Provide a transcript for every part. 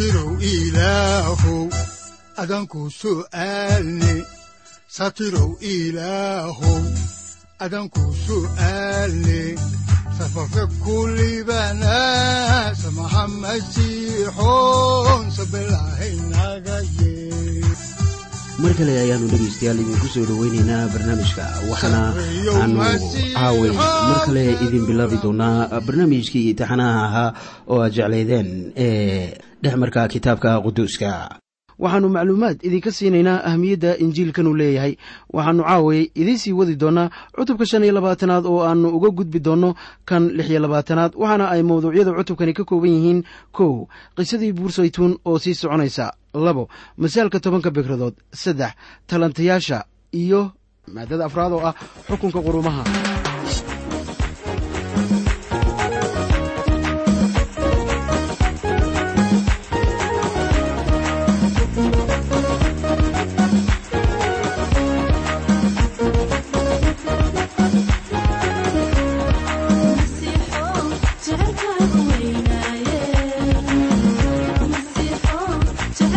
satirow ilaahow adanku su'aalne satirow ilaahow adanku su'aalne safarka kulibana samaha masiixoon sabilahaynaga ye mar kale ayaanu dhegaystayaal idinku soo dhoweynaynaa barnaamijka waxaana aanu caaway mar kale idin bilaabi doonaa barnaamijkii taxanaha ahaa oo aad jeclaydeen ee dhexmarka kitaabka quduuska waxaannu macluumaad idinka siinaynaa ahmiyadda injiilkanu leeyahay. Waxaannu idiin sii wadi doonnaa cutubka shan iyo labaatanaad oo aannu uga gudbi doonno kan lix iyo labaatanaad waxaana ay mawduucyada cutubkani ka kooban yihiin kow qisadii buursaytuun oo sii soconaysa labo masaalka tobanka bekradood saddex talantayaasha iyo maadada afraad oo ah xukunka qurumaha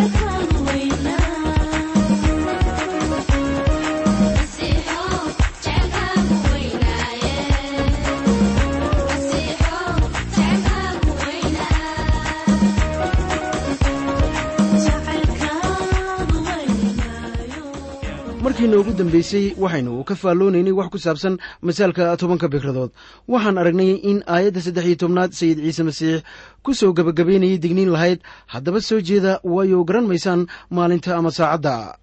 ugu dambeysay waxaynu ka faalloonaynay wax ku saabsan masaalka tobanka bikradood. Waxaan aragnay in aayadda saddex iyo tobnaad sayid ciise masiix ku soo gebagabaynayay digniin lahayd haddaba soo jeeda waayo garan maysaan maalinta ama saacadda.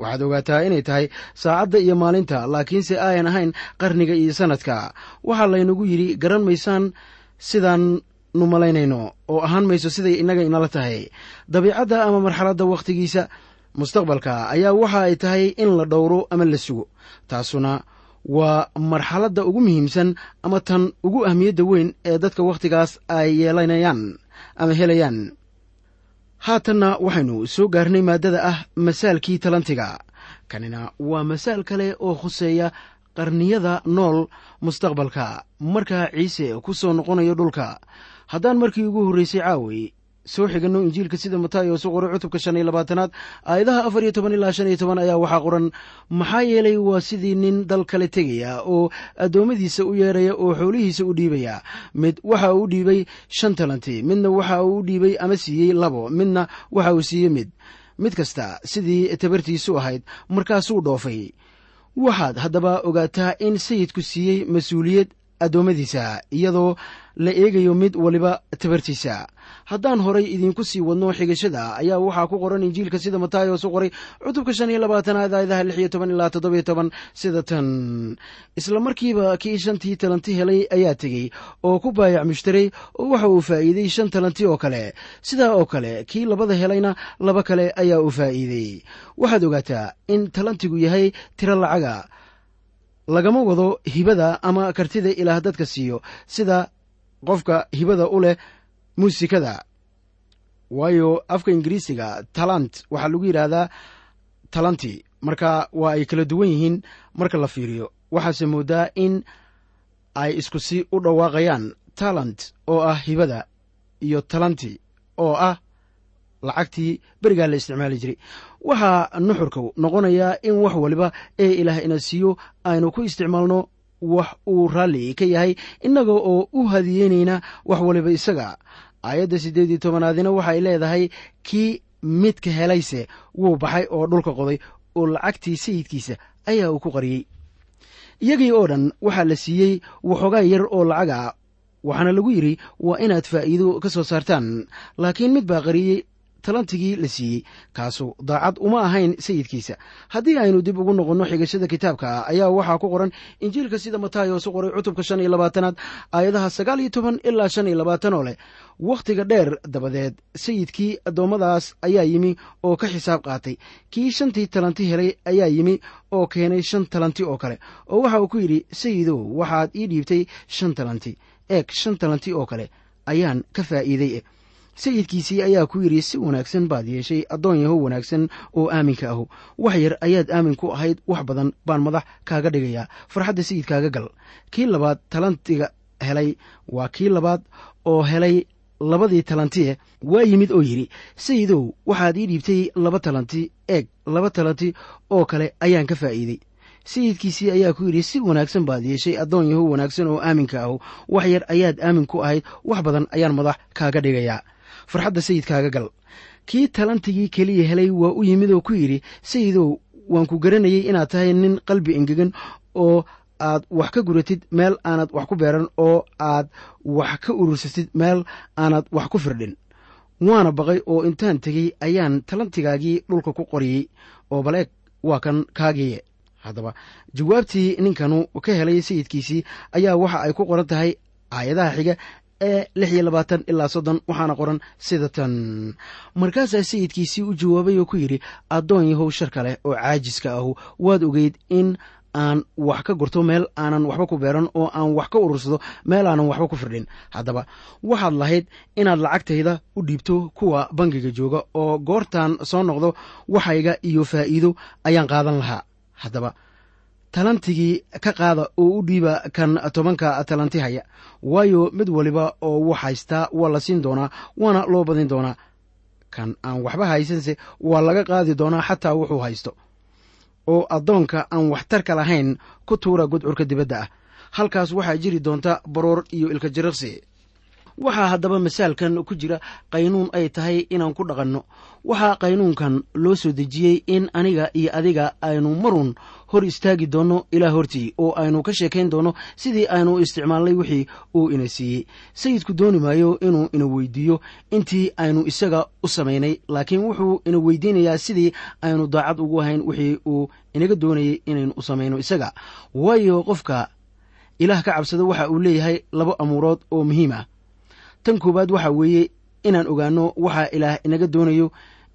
Waxaad ogaataa inay tahay saacadda iyo maalinta laakiinse aayan ahayn qarniga iyo sannadka waxaa laynagu yidhi garan maysaan sidaan nu malaynayno oo ahaan mayso siday innaga inala tahay. Dabiicadda ama marxaladda wakhtigiisa mustaqbalka ayaa waxa ay tahay in la dhowro ama la sugo. Taasuna waa marxaladda ugu muhiimsan ama tan ugu ahmiyadda weyn ee dadka wakhtigaas ay yeelanayaan ama helayaan. Haatanna waxaynu soo gaarnay maaddada ah masaalkii talantiga. Kanina waa masaal kale oo khuseeya qarniyada nool mustaqbalka. Markaa ciise ku soo noqonayo dhulka. Haddaan markii ugu horreysay caaway soo xiganno injiilka sida mataayo su qoray cutubka shan iyo labaatanaad. Aayadaha afar iyo toban ilaa shan iyo toban ayaa waxaa qoran maxaa yeelay waa sidii nin dal kale tegaya oo addoommadiisa u yeeraya oo xoolihiisa u dhiibaya mid waxa uu dhiibay shan talanti midna waxa uu dhiibay ama siiyey labo midna waxa uu siiyey mid. Mid kasta sidii tabartiisu ahayd markaasuu dhoofay. Waxaad haddaba ogaataa in sayidku siiyey mas'uuliyad addoommadiisa iyadoo la eegayo mid waliba tabartiisa haddaan horay idiinku sii wadno xigashada ayaa waxaa ku qoran injiilka sida mataayos u qoray cutubka shan iyo labaatanaad aayadaha lix iyo toban ilaa toddobiyo toban sida tan. Isla markiiba kii shantii talanti helay ayaa tegey oo ku baayac mushtaray oo waxa uu faa'iidey shan talanti oo kale. Sidaa oo kale kii labada helayna laba kale ayaa uu faa'iidey waxaad ogaataa in talantigu yahay tiro lacaga lagama wado hibada ama kartida ilaah dadka siiyo. Sida qofka hibada u leh muusikada. Waayo afka ingiriisiga talant waxaa lagu yidhaahdaa talanti. Marka waa ay kala duwan yihiin marka la fiiriyo waxaase moodaa in ay isku si u dhawaaqayaan talant oo ah hibada iyo talanti oo ah lacagtii berigaa la isticmaali jiray. Waxaa nuxurku noqonayaa in wax waliba ee ilaah ina siiyo aynu ku isticmaalno wax uu raalli ka yahay innaga oo u hadiyeynayna wax waliba isaga aayadda siddeed iyo tobanaadina waxay leedahay kii midka helayse wuu baxay oo dhulka qoday oo lacagtii sayidkiisa ayaa uu ku qariyey. Iyagii oo dhan waxaa la siiyey waxoogaa yar oo lacaga waxaana lagu yidhi waa inaad faa'iido ka soo saartaan laakiin mid baa qariyey talantigii la siiyey. Kaasu daacad uma ahayn sayidkiisa. Haddii aynu dib ugu noqonno xigashada kitaabka ayaa waxaa ku qoran injiilka sida matayos u qoray cutubka shan iyo labaatanaad aayadaha sagaal iyo toban ilaa shan iyo labaatan oo leh. Wakhtiga dheer dabadeed sayidkii addoommadaas ayaa yimi oo ka xisaab qaatay. Kii shantii talanti helay ayaa yimi oo keenay shan talanti oo kale oo waxa uu ku yidhi sayidow waxaad ii dhiibtay shan talanti. Eeg shan talanti oo kale ayaan ka faa'iiday sayidkiisii ayaa ku yidhi si wanaagsan baad yeeshay addoon yahow wanaagsan oo aaminka ahu wax yar ayaad aamin ku ahayd wax badan baan madax kaaga dhigayaa. Farxadda sayidkaaga gal. Kii labaad talantiga helay waa kii labaad oo helay labadii talantie waa yimid oo yidhi sayidow waxaad ii dhiibtay laba talanti eeg laba talanti oo kale ayaan ka faa'iiday. Sayidkiisii ayaa ku yidhi si wanaagsan baad yeeshay addoon yahow wanaagsan oo aaminka ahu wax yar ayaad aamin ku ahayd wax badan ayaan madax kaaga dhigayaa farxadda sayidkaaga gal. Kii talantigii keliya helay waa u yimid oo ku yidhi sayidow waan ku garanayay inaad tahay nin qalbi engegan oo aad wax ka guratid meel aanad wax ku beeran oo aad wax ka urursatid meel aanad wax ku firdhin. Waana baqay oo intaan tegey ayaan talantigaagii dhulka ku qoriyey oo bal eeg waa kan kaagiiye haddaba jawaabtii ninkanu ka helay sayidkiisii ayaa waxa ay ku qoran tahay aayadaha xiga ee lix iyo labaatan ilaa soddon waxaana qoran sida tan. Markaasaa sayidkiisii u jawaabay oo ku yidhi addoon yahow sharka leh oo caajiska ahu waad ogeyd in aan wax ka gurto meel aanan waxba ku beeran oo aan wax ka urursado meel aanan waxba ku firdhin. Haddaba waxaad lahayd inaad lacagtayda u dhiibto kuwa bangiga jooga oo goortaan soo noqdo waxayga iyo faa'iido ayaan qaadan lahaa. Haddaba talantigii ka qaada oo u dhiiba kan tobanka talanti haya. Waayo mid waliba oo wax haystaa waa la siin doonaa waana loo badin doonaa. Kan aan waxba haysanse waa laga qaadi doonaa xataa wuxuu haysto. Oo addoonka aan waxtarka lahayn ku tuura gudcurka dibadda ah. Halkaas waxaa jiri doonta baroor iyo ilka jiriqsi waxaa haddaba masaalkan ku jira qaynuun ay tahay inaan ku dhaqanno. Waxaa qaynuunkan loo soo dejiyey in aniga iyo adiga aynu marun hor istaagi doonno ilaa hortii oo aynu ka sheekayn doonno sidii aynu isticmaalnay wixii uu ina siiyey. Sayidku dooni maayo inuu ina weydiiyo intii aynu isaga u samaynay laakiin wuxuu ina weydiinayaa sidii aynu daacad ugu ahayn wixii uu inaga doonayay inaynu u samayno isaga. Waayo qofka ilaah ka cabsado waxa uu leeyahay laba amuurood oo muhiim ah tan koowaad waxa weeye inaan ogaanno waxa ilaah inaga doonayo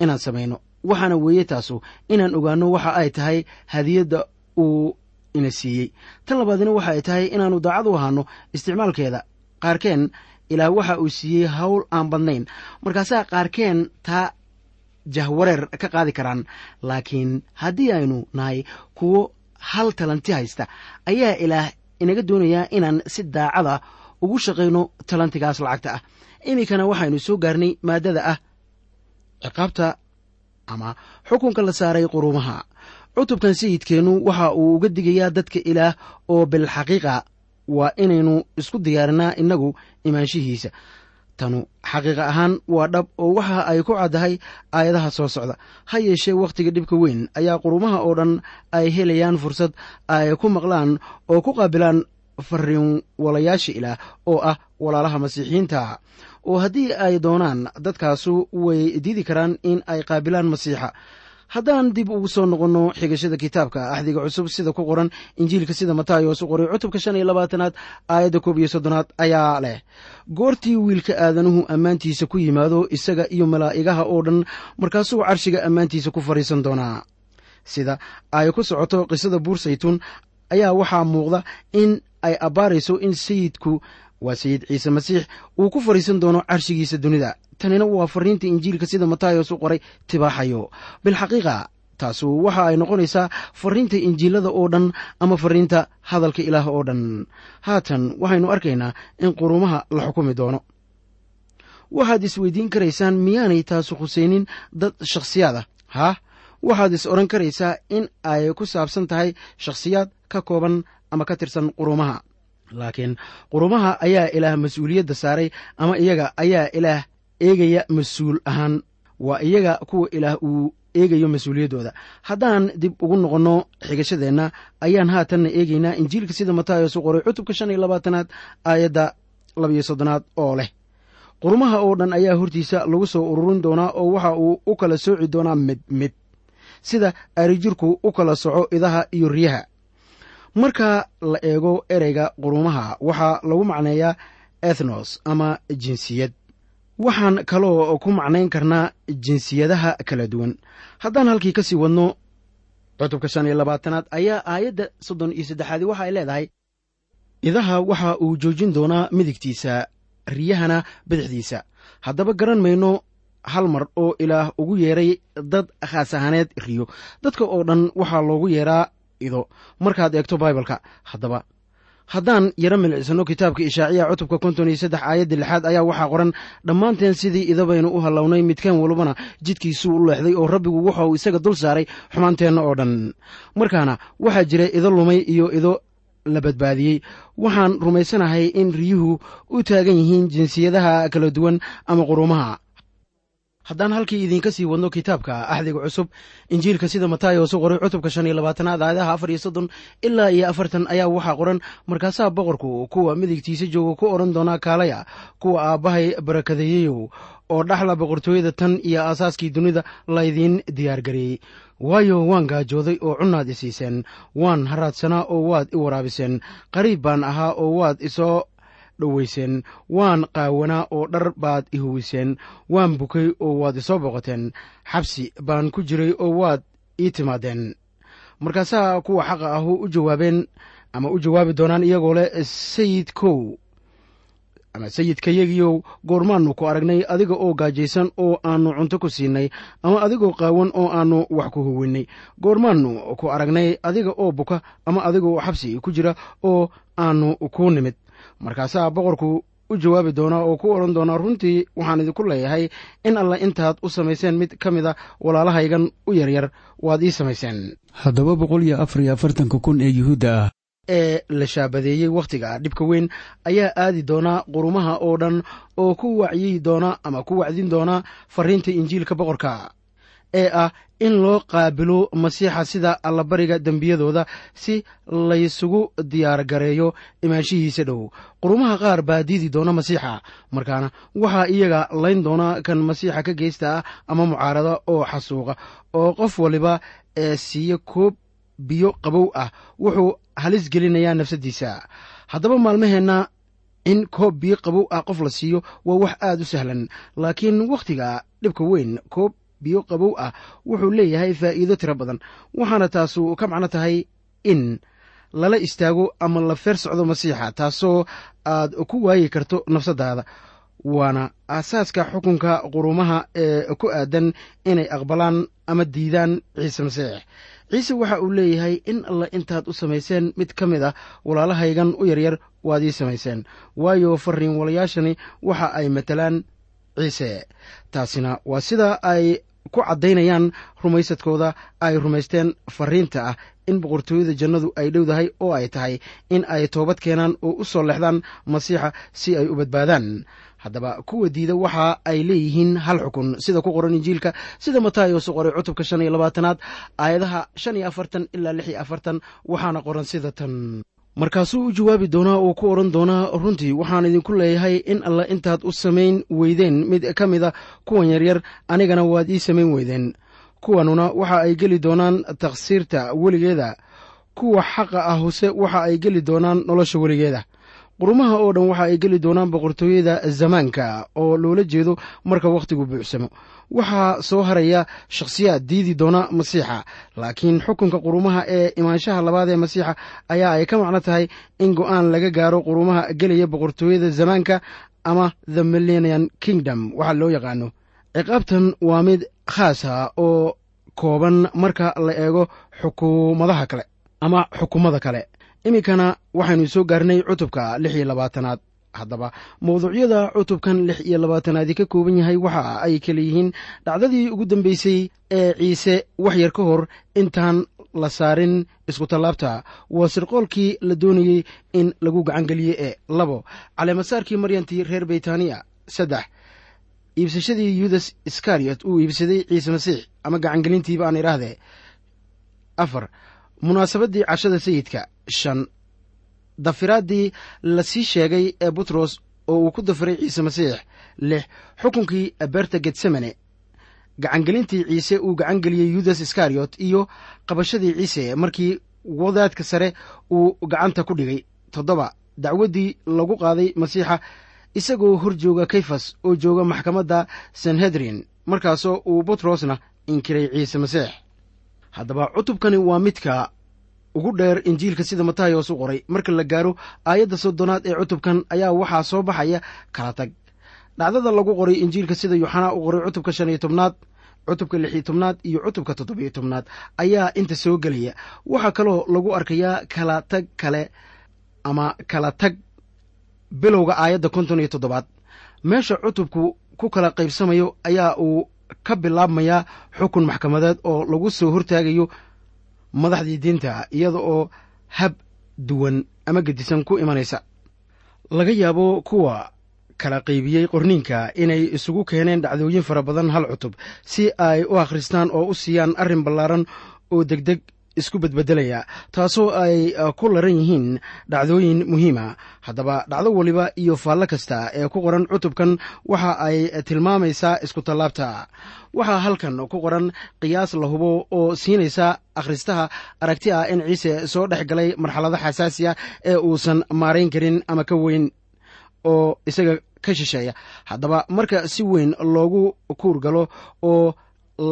inaan samayno. Waxaana weeye taasu inaan ogaanno waxa ay tahay hadiyadda uu ina siiyey. Tan labaadina waxa ay tahay inaannu daacad u ahaano isticmaalkeeda. Qaarkeen ilaah waxa uu siiyey hawl aan badnayn. Markaasaa qaarkeen taa jahwareer ka qaadi karaan laakiin haddii aynu nahay kuwo hal talanti haysta ayaa ilaah inaga doonayaa inaan si daacada ugu shaqayno talantigaas lacagta ah. Iminkana waxaynu soo gaarnay maaddada ah ciqaabta ama xukunka la saaray quruumaha cutubkan sayidkeennu waxa uu uga digayaa dadka ilaah oo bilxaqiiqa waa inaynu isku diyaarinaa innagu imaanshihiisa. Tanu xaqiiqa ahaan waa dhab oo waxa ay ku caddahay aayadaha soo socda. Ha yeeshee wakhtiga dhibka weyn ayaa qurumaha oo dhan ay helayaan fursad ay ku maqlaan oo ku qaabilaan fariin walayaasha ilaah oo ah walaalaha masiixiyiinta. Oo haddii ay doonaan dadkaasu way diidi karaan in ay qaabilaan masiixa. Haddaan dib ugu soo noqonno xigashada kitaabka axdiga cusub sida ku qoran injiilka sida matayos u qoray cutubka shan iyo labaatanaad aayadda koob iyo soddonaad ayaa leh. Goortii wiilka aadanuhu ammaantiisa ku yimaado isaga iyo malaa'igaha oo dhan markaasuu carshiga ammaantiisa ku fadhiisan doonaa. Sida ay ku socoto qisada buur saytuun ayaa waxaa muuqda in ay abbaarayso in sayidku waa sayid ciise masiix uu ku fadhiisan doono carshigiisa dunida. Tanina waa fariinta injiilka sida matayos u qoray tibaaxayo. Bilxaqiiqa taasu waxa ay noqonaysaa fariinta injiilada oo dhan ama fariinta hadalka ilaah oo dhan. Haatan waxaynu arkaynaa in qurumaha la xukumi doono. Waxaad isweydiin karaysaan miyaanay taasu khusaynin dad shakhsiyaad ah? Haa waxaad is odhan karaysaa in ay ku saabsan tahay shakhsiyaad ka kooban ama ka tirsan qurumaha. Laakiin qurumaha ayaa ilaah mas'uuliyadda saaray ama iyaga ayaa ilaah eegaya mas'uul ahaan. Waa iyaga kuwa ilaah uu eegayo mas'uuliyaddooda haddaan dib ugu noqonno xigashadeenna ayaan haatanna eegaynaa injiilka sida matayos u qoray cutubka shan iyo labaatanaad aayadda labiyo soddonaad oo leh. Qurumaha oo dhan ayaa hortiisa lagu soo ururin doonaa oo waxa uu u kala sooci doonaa mid mid. Sida arijirku u kala soco idaha iyo riyaha marka la eego ereyga qurumaha waxaa lagu macneeyaa ethnos ama jinsiyad. Waxaan kaloo ku macnayn karnaa jinsiyadaha kala duwan. Haddaan halkii ka sii wadno cutubka shan iyo labaatanaad ayaa aayadda soddon iyo saddexaadi waxa ay leedahay. Idaha waxa uu joojin doonaa midigtiisa riyahana bidixdiisa. Haddaba garan mayno hal mar oo ilaah ugu yeeray dad khaas ahaaneed riyo. Dadka oo dhan waxaa loogu yeeraa ido. Markaad eegto baibalka haddaba haddaan yaro milicsano kitaabka ishaaciya cutubka konton iyo saddex aayadda lixaad ayaa waxaa qoran dhammaanteen sidii idabaynu u hallawnay midkaan walbana jidkiisuu u leexday oo rabbigu wuxuu isaga dul saaray xumaanteenna oo dhan. Markaana waxaa jira ido lumay iyo ido la badbaadiyey. Waxaan rumaysanahay in riyuhu u taagan yihiin jinsiyadaha kala duwan ama qurumaha haddaan halkii idinka sii wadno kitaabka axdiga cusub injiilka sida matayos u qoray cutubka shan iyo labaatanaad aayadaha afar iyo soddon ilaa iyo afartan ayaa waxaa qoran. Markaasaa boqorku kuwa midigtiisa jooga ku odhan doonaa kaalaya kuwa aabbahay barakadeeyeyow oo dhaxla boqortooyada tan iyo aasaaskii dunida laydiin diyaargareeyey waayo waan gaajooday oo cunnaad i siiseen waan haraadsanaa oo waad i waraabiseen. Qariib baan ahaa oo waad isoo dhowayseen waan qaawanaa oo dhar baad i huwiseen waan bukay oo waad isoo boqoteen xabsi baan ku jiray oo waad ii timaadeen. Markaasaa kuwa xaqa ahu u jawaabeen ama u jawaabi doonaan iyagoo leh sayid kow ama sayidkayagiyow goormaannu ku aragnay adiga oo gaajaysan oo aannu cunto ku siinay ama adigoo qaawan oo aannu wax ku huwinnay goormaannu ku aragnay adiga oo buka ama adiga oo xabsi ku jira oo aannu kuu nimid markaasaa boqorku u jawaabi doonaa oo ku odhan doonaa runtii waxaan idinku leeyahay in alle intaad u samayseen mid ka mida walaalahaygan u yaryar waad ii samayseen. Haddaba boqol iyo afar iyo afartanka kun ee yuhuudda ah. Ee la shaabadeeyey wakhtiga dhibka weyn ayaa aadi doonaa qurumaha oo dhan oo ku wacyi doona ama ku wacdin doona fariinta injiilka boqorka ee ah in loo qaabilo masiixa sida allabariga dembiyadooda si laysugu diyaargareeyo imaanshihiisa dhow. Qurumaha qaar baa diidi doona masiixa markaana waxaa iyaga layn doona kan masiixa ka geysta ah ama mucaarada oo xasuuqa oo qof waliba ee siiya koob biyo qabow ah wuxuu halis gelinayaa nafsaddiisa haddaba maalmaheenna in koob biyo qabow ah qof la siiyo waa wax aad u sahlan laakiin wakhtiga dhibka weyn koob biyo qabow ah wuxuu leeyahay faa'iido tiro badan. Waxaana taasu ka macno tahay in lala istaago ama la feer socdo masiixa taasoo aad ku waayi karto nafsaddaada waana aasaaska xukunka qurumaha ee ku aadan inay aqbalaan ama diidaan ciise masiix. Ciise waxa uu leeyahay in alle intaad u samayseen mid ka mid ah walaalahaygan u yaryar waad ii samayseen. Waayo fariin walayaashani waxa ay matalaan ciise. Taasina waa sida ay ku caddaynayaan rumaysadkooda ay rumaysteen fariinta ah. In boqortooyada jannadu ay dhowdahay oo ay tahay in ay toobad keenaan oo u soo leexdaan masiixa si ay u badbaadaan. Haddaba kuwa diida waxa ay leeyihiin hal xukun. Sida ku qoran injiilka sida matayos u qoray cutubka shan iyo labaatanaad aayadaha shan iyo afartan ilaa lix iyo afartan waxaana qoran sida tan markaasuu u jawaabi doonaa oo ku odhan doonaa runtii waxaan idinku leeyahay in alle intaad u samayn weydeen mid ka mida kuwan yaryar anigana waad ii samayn weydeen. Kuwanuna waxa ay geli doonaan takhsiirta weligeeda kuwa xaqa ah huse waxa ay geli doonaan nolosha weligeeda. Qurumaha oo dhan waxa ay geli doonaan boqortooyada zamaanka oo loola jeedo marka wakhtigu buuxsamo waxaa soo haraya shakhsiyaad diidi doona masiixa. Laakiin xukunka qurumaha ee imaanshaha labaad ee masiixa ayaa ay ka macno tahay in go'aan laga gaaro qurumaha gelaya boqortooyada zamaanka ama the millenian kingdom waxa loo yaqaano. Ciqaabtan waa mid khaasa oo kooban marka la eego xukuumadaha kale ama xukuumada kale. Iminkana waxaynu soo gaarnay cutubka lix iyo labaatanaad haddaba. Mawduucyada cutubkan lix iyo labaatanaadi ka kooban yahay waxa ay kala yihiin dhacdadii ugu dambeysay ee ciise wax yar ka hor intaan la saarin iskutallaabta waa sirqoolkii la doonayey in lagu gacangeliyey ee labo. Caleemasaarkii maryantii reer beytaniya saddex. Iibsashadii yudas iskariyot uu iibsaday ciise masiix ama gacangelintiiba aan idhaahdee. Afar. Munaasabaddii cashada sayidka shan dafiraaddii la sii sheegay ee butros oo uu ku dafiray ciise masiix lix xukunkii beerta getsemane. Gacangelintii ciise uu gacangeliyey yudas iskariyot iyo qabashadii ciise markii wadaadka sare uu gacanta ku dhigay. Toddoba dacwaddii lagu qaaday masiixa isagoo hor jooga kayfas oo jooga maxkamadda sanhedrin markaasoo uu butrosna inkiray ciise masiix. Haddaba cutubkani waa midka ugu dheer injiilka sida matayos u qoray. Marka la gaaro aayadda soddonaad ee cutubkan ayaa waxaa soo baxaya kala tag. Dhacdada lagu qoray injiilka sida yuxanaa u qoray cutubka shan iyo tobnaad cutubka lix iyo tobnaad iyo cutubka toddobiyo tobnaad ayaa inta soo gelaya. Waxaa kaloo lagu arkayaa kala tag kale ama kala tag bilowga aayadda konton iyo toddobaad. Meesha cutubku ku kala qaybsamayo ayaa uu ka bilaabmayaa xukun maxkamadeed oo lagu soo hortaagayo madaxdii diinta iyada oo hab duwan ama gedisan ku imanaysa. Laga yaabo kuwa kala qaybiyey qorniinka inay isugu keeneen dhacdooyin fara badan hal cutub si ay u akhristaan oo u siiyaan arrin ballaaran oo degdeg isku bedbedelaya taasoo ay ku laran yihiin dhacdooyin muhiima. Haddaba dhacdo waliba iyo faallo kasta ee ku qoran cutubkan waxa ay tilmaamaysaa iskutallaabta waxaa halkan ku qoran qiyaas la hubo oo siinaysa akhristaha aragti ah in ciise soo dhex galay marxalado xasaasiya ee uusan maarayn karin ama ka weyn oo isaga ka shisheeya. Haddaba marka si weyn loogu kuur galo oo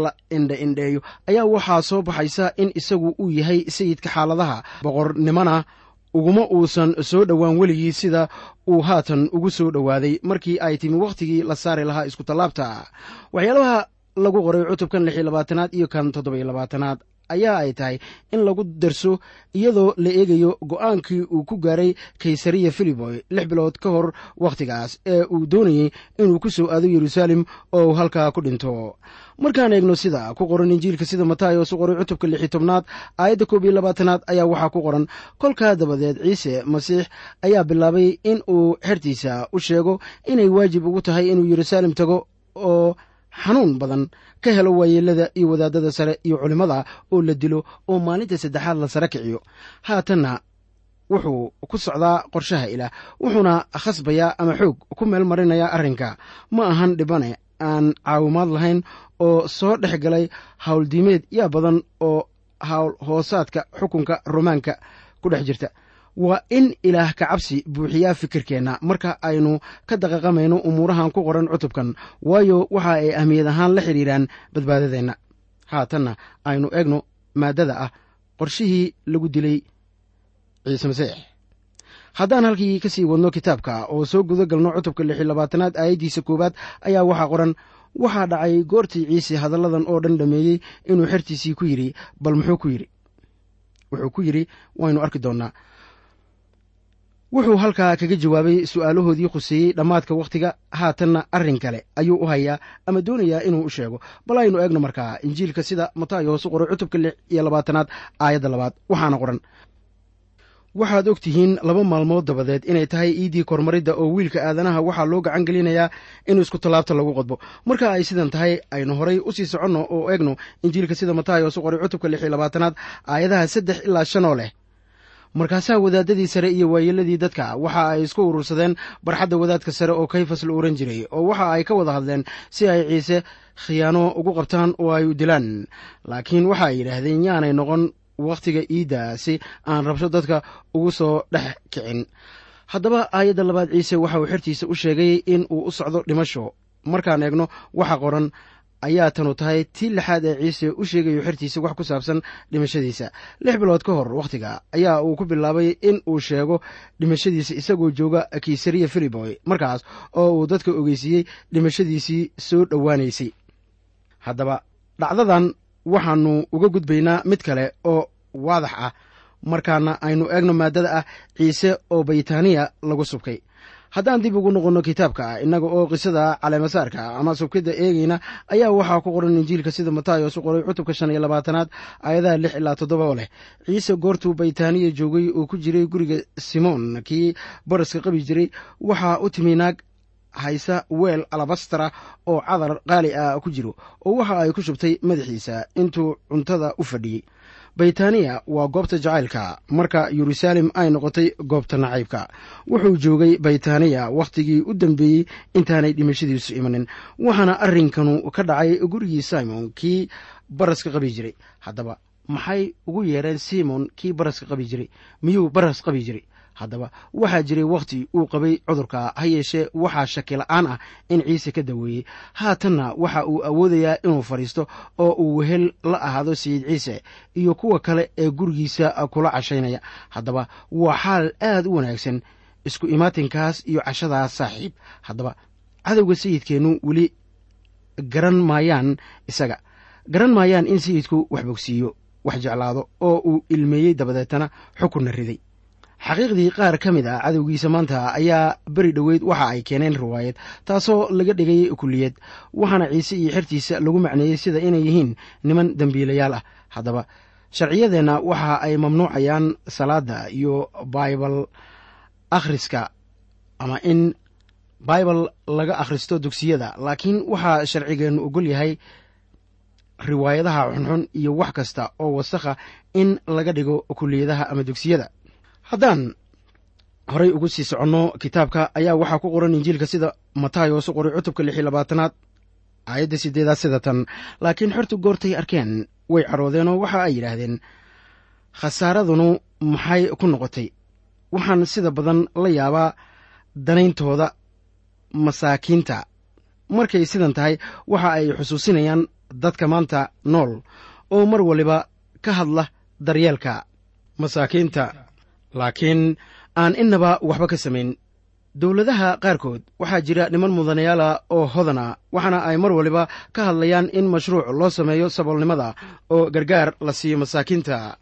la indhe indheeyo ayaa waxaa soo baxaysa in isagu uu yahay sayidka xaaladaha boqornimona uguma uusan soo dhowaan weligii sida uu haatan ugu soo dhowaaday markii ay timi wakhtigii la saari lahaa iskutallaabta. Waxyaalaha lagu qoray cutubkan lix iyo labaatanaad iyo kan toddoba-iyo labaatanaad ayaa ay tahay in lagu darso iyadoo la eegayo go'aankii uu ku gaaray kaysariya filiboy lix bilood ka hor wakhtigaas ee uu doonayey inuu ku soo aado yeruusaalem oo uu halkaa ku dhinto. Markaan eegno sida ku qoran injiilka sida matayos u qoray cutubka lix iyo tobnaad aayadda koob iyo labaatanaad ayaa waxaa ku qoran. Kolkaa dabadeed ciise masiix ayaa bilaabay in uu xertiisa u sheego inay waajib ugu tahay inuu yeruusaalem tago oo xanuun badan ka helo waayeelada iyo wadaadada sare iyo culimmada oo la dilo oo maalinta saddexaad la sare kiciyo. Haatanna wuxuu ku socdaa qorshaha ilaah wuxuuna khasbayaa ama xoog ku meel marinayaa arrinka. Ma ahan dhibane aan caawimaad lahayn oo soo dhex galay howldiimeed yaa badan oo hawl hoosaadka xukunka romaanka ku dhex jirta waa in ilaah ka cabsi buuxiyaa fikirkeenna. Marka aynu ka daqaqamayno umuurahan ku qoran cutubkan waayo waxa ay ahmiyad ahaan la xidhiiraan badbaadadeenna. Haatanna aynu eegno maaddada ah qorshihii lagu dilay ciise masiix. Haddaan halkii ka sii wadno kitaabka oo soo guda galno cutubka lix iyo labaatanaad aayaddiisa koowaad ayaa waxaa qoran waxaa dhacay goortii ciise hadalladan oo dhan dhameeyey inuu xertiisii ku yidhi bal muxuu ku yidhi? Wuxuu ku yidhi waynu arki doonnaa wuxuu halkaa kaga jawaabay su'aalahoodii khuseeyey dhammaadka wakhtiga haatanna arrin kale ayuu u hayaa ama doonayaa inuu u sheego. Bal aynu eegno markaa injiilka sida matayos u qoray cutubka lix iyo labaatanaad aayadda labaad. Waxaana qoran. Waxaad og tihiin laba maalmood dabadeed inay tahay iiddii kormaridda oo wiilka aadanaha waxaa loo gacan gelinayaa in isku tallaabta lagu qodbo. Marka ay sidan tahay aynu horay u sii soconno oo eegno injiilka sida matayos u qoray cutubka lix iyo labaatanaad aayadaha saddex ilaa shan oo leh markaasaa wadaadadii sare iyo waayeeladii dadka waxa ay isku urursadeen barxadda wadaadka sare oo kayfas la ohan jiray oo waxa ay ka wada hadleen si ay ciise khiyaano ugu qabtaan oo ay u dilaan. Laakiin waxa ay yidhaahdeen yaanay noqon wakhtiga iidda si aan rabsho dadka ugu soo dhex kicin. Haddaba aayadda labaad ciise waxa uu xertiisa u sheegay in uu u socdo dhimasho. Markaan eegno waxa qoran ayaa tanu tahay tii lixaad ee ciise u sheegayo xertiisa wax ku saabsan dhimashadiisa. Lix bilood ka hor wakhtiga ayaa uu ku bilaabay in uu sheego dhimashadiisa isagoo jooga kiisariya filiboy markaas oo uu dadka ogeysiiyey dhimashadiisii soo dhowaanaysay. Haddaba dhacdadan waxaannu uga gudbaynaa mid kale oo waadax ah markaana aynu eegno maaddada ah ciise oo baytaaniya lagu subkay haddaan dib ugu noqonno kitaabka innaga oo qisada caleemasaarka ama subkidda eegayna ayaa waxaa ku qoran injiilka sida matayos u qoray cutubka shan iyo labaatanaad aayadaha lix ilaa toddoba oo leh. Ciise goortuu baytaaniya joogay oo ku jiray guriga simoon kii baraska qabi jiray waxaa u timi naag haysa weel alabastara oo cadar qaali ah ku jiro oo waxa ay ku shubtay madaxiisa intuu cuntada u fadhiyey baytaniya waa goobta jacaylka marka yeruusaalem ay noqotay goobta nacaybka. Wuxuu joogay baytaniya wakhtigii u dambeeyey intaanay dhimashadiisu imanin waxaana arrinkanu ka dhacay gurigii simon kii baraska qabi jiray. Haddaba maxay ugu yeereen simon kii baraska qabi jiray? Miyuu baras qabi jiray haddaba waxaa jiray wakhti uu qabay cudurka ha yeeshee waxaa shaki la'aan ah in ciise ka daweeyey. Haatanna waxa uu awoodayaa inuu fadhiisto oo uu wehel la ahaado sayid ciise iyo kuwa kale ee gurigiisa kula cashaynaya. Haddaba waa xaal aad u wanaagsan. Isku imaatinkaas iyo cashadaas saaxiib. Haddaba cadowga sayidkeennu weli garan maayaan isaga. Garan maayaan in sayidku wax bogsiiyo wax jeclaado oo uu ilmeeyey dabadeetana xukunna riday xaqiiqdii qaar ka mid ah cadowgiisa maanta ayaa beri dhoweyd waxa ay keeneen riwaayad taasoo laga dhigay kuliyad waxaana ciise iyo xertiisa lagu macneeyey sida inay yihiin niman dembiilayaal ah. Haddaba sharciyadeenna waxa ay mamnuucayaan salaadda iyo baibal akhriska ama in baibal laga akhristo dugsiyada laakiin waxaa sharcigeennu ogol yahay riwaayadaha xunxun iyo wax kasta oo wasakha in laga dhigo kuliyadaha ama dugsiyada haddaan horay ugu sii soconno kitaabka ayaa waxaa ku qoran injiilka sida matayos u qoray cutubka lix iyo labaatanaad aayadda sideedaad sida tan laakiin xortu goortay arkeen way cadhoodeenoo waxa ay yidhaahdeen khasaaradunu maxay ku noqotay? Waxaan sida badan la yaabaa danayntooda masaakiinta. Markay sidan tahay waxa ay xusuusinayaan dadka maanta nool oo mar waliba ka hadla daryeelka masaakiinta laakiin aan innaba waxba ka samayn. Dowladaha qaarkood waxaa jira niman mudanayaala oo hodana waxaana ay mar waliba ka hadlayaan in mashruuc loo sameeyo saboolnimada oo gargaar la siiyo masaakiinta.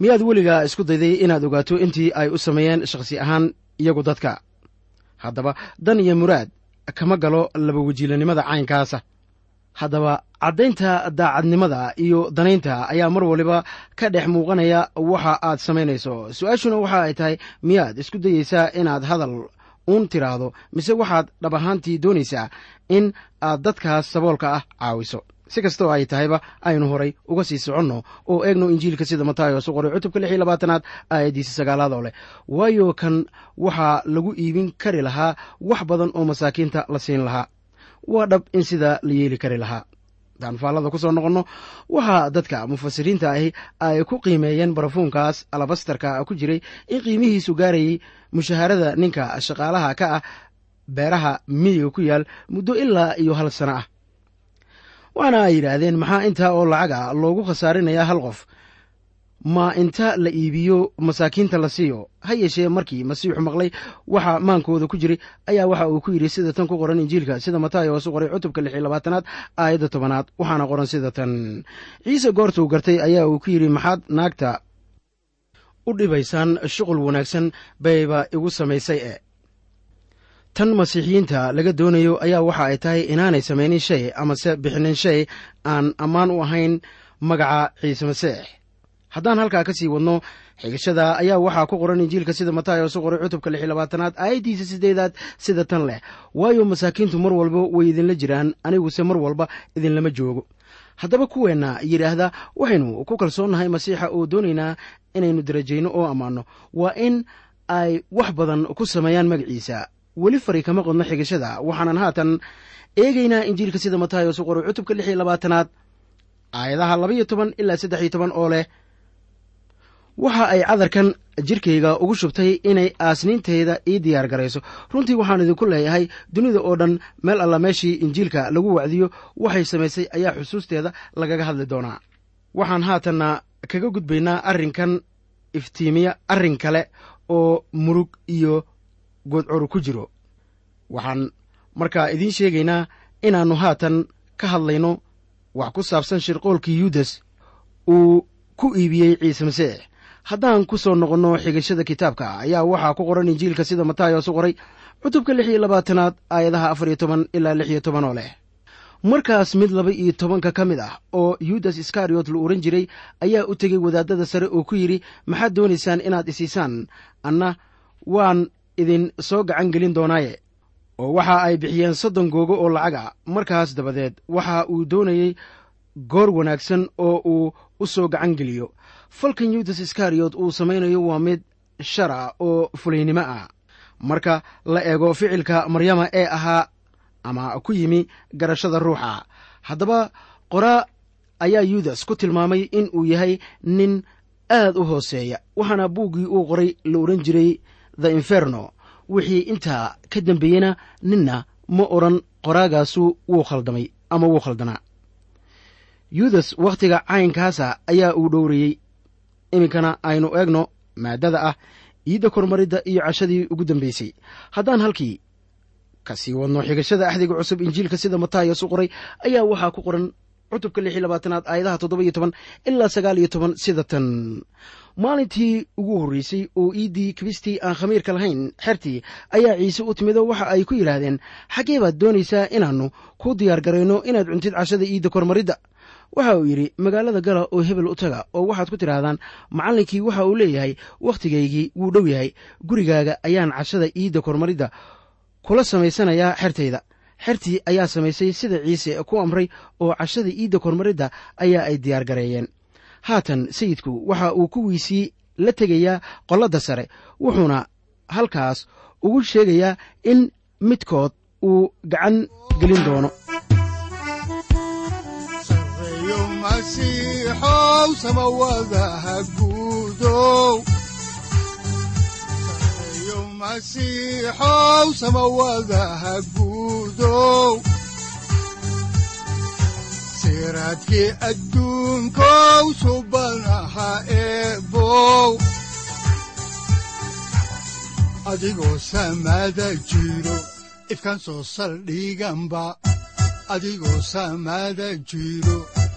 Miyaad weligaa isku dayday inaad ogaato intii ay u sameeyeen shakhsi ahaan iyagu dadka? Haddaba dan iyo muraad kama galo laba wajiilanimada caynkaasa haddaba caddaynta daacadnimada iyo danaynta ayaa mar waliba ka dhex muuqanaya waxa aad samaynayso. Su'aashuna waxa ay tahay miyaad isku dayeysaa inaad hadal uun tiraahdo mise waxaad dhab ahaantii doonaysaa in aad dadkaas saboolka ah caawiso? Si kastoo ay tahayba aynu horay uga sii soconno oo eegno injiilka sida matayos u qoray cutubka lix iyo labaatanaad aayaddiisa sagaalaad oo leh. Waayo kan waxaa lagu iibin kari lahaa wax badan oo masaakiinta la siin lahaa waa dhab in sidaa la yeeli kari lahaa. Haddaan faallada ku soo noqonno waxaa dadka mufasiriinta ahi ay ku qiimeeyeen barafuunkaas alabastarka ku jiray in qiimihiisu gaarayay mushaharada ninka shaqaalaha ka ah beeraha miyiga ku yaal muddo ilaa iyo hal sano ah. Waana ay yidhaahdeen maxaa intaa oo lacaga loogu khasaarinayaa hal qof ma inta la iibiyo masaakiinta la siiyo. Ha yeeshee markii masiixu maqlay waxa maankooda ku jiray ayaa waxa uu ku yidhi sida tan ku qoran injiilka sida matayos u qoray cutubka lix iyo labaatanaad aayadda tobanaad waxaana qoran sida tan. Ciise goortuu gartay ayaa uu ku yidhi maxaad naagta u dhibaysaan shuqul wanaagsan bayba igu samaysay e tan masiixiyiinta laga doonayo ayaa waxa ay tahay inaanay samaynin shay amase bixinin shay aan ammaan u ahayn magaca ciise masiix haddaan halkaa ka sii wadno xigashada ayaa waxaa ku qoran injiilka sida matayos u qoray cutubka lix labaatanaad aayaddiisa sideedaad sida tan leh. Waayo masaakiintu mar walba way idinla jiraan aniguse mar walba idinlama joogo. Haddaba kuweenna yidhaahda waxaynu ku kalsoonnahay masiixa oo doonaynaa inaynu darajayno oo ammaanno waa in ay wax badan ku sameeyaan magaciisa weli fari kama qodno xigashada waxaanan haatan eegaynaa injiilka sida matayos u qoray cutubka lix iyo labaatanaad aayadaha laba iyo toban ilaa saddex iyo toban oo leh waxa ay cadarkan jirkayga ugu shubtay inay aasniintayda ii diyaar garayso. Runtii waxaan idinku leeyahay dunida oo dhan meel alla meeshii injiilka lagu wacdiyo waxay samaysay ayaa xusuusteeda lagaga hadli doonaa. Waxaan haatanna kaga gudbaynaa arrinkan iftiimiya arrin kale oo murug iyo goodcuru ku jiro. Waxaan markaa idiin sheegaynaa inaannu haatan ka hadlayno wax ku saabsan shirqoolkii yuudas uu ku iibiyey ciise masiix haddaan ku soo noqonno xigashada kitaabka ayaa waxaa ku qoran injiilka sida matayos u qoray cutubka lix iyo labaatanaad aayadaha afar iyo toban ilaa lix iyo toban oo leh. Markaas mid laba iyo tobanka ka mid ah oo yudas iskariyot la ohan jiray ayaa u tegey wadaadada sare oo ku yidhi maxaad doonaysaan inaad isiisaan? Anna waan idin soo gacan gelin doonaaye. Oo waxa ay bixiyeen soddon googo oo lacaga. Markaas dabadeed waxa uu doonayey goor wanaagsan oo uu u soo gacan geliyo falkan yudas iskariyot uu samaynayo waa mid shara oo fulaynimo ah. Marka la eego ficilka maryama ee ahaa ama ku yimi garashada ruuxa haddaba qoraa ayaa yudas ku tilmaamay in uu yahay nin aad u hooseeya waxaana buuggii uu qoray la odhan jiray the inferno wixii intaa ka dambeeyena ninna ma odhan qoraagaasu wuu khaldamay ama wuu khaldanaa yudas wakhtiga caynkaasa ayaa uu dhowrayey iminkana aynu eegno maaddada ah iidda kormaridda iyo cashadii ugu dambaysay haddaan halkii ka sii wadno xigashada axdiga cusub injiilka sida matayas u qoray ayaa waxaa ku qoran cutubka lix iyo labaatanaad aayadaha toddoba iyo toban ilaa sagaal iyo toban sida tan. Maalintii ugu horreysay oo iiddii kibistii aan khamiirka lahayn xertii ayaa ciise u timido waxa ay ku yidhaahdeen xaggee baad doonaysaa inaannu ku diyaar garayno inaad cuntid cashada iidda kormaridda waxa uu yidhi magaalada gala oo hebel u taga oo waxaad ku tidhaahdaan macallinkii waxa uu leeyahay wakhtigaygii wuu dhow yahay. Gurigaaga ayaan cashada iidda kormaridda kula samaysanayaa xertayda. Xertii ayaa samaysay sida ciise ku amray oo cashada iidda kormaridda ayaa ay diyaar gareeyeen. Haatan sayidku waxa uu kuwiisii la tegayaa qolladda sare wuxuuna halkaas ugu sheegayaa in midkood uu gacan gelin doono masiixow masiixow samawadaha guudow adigoo samada jiro ifkan soo saldhiganba adigoo samada jiro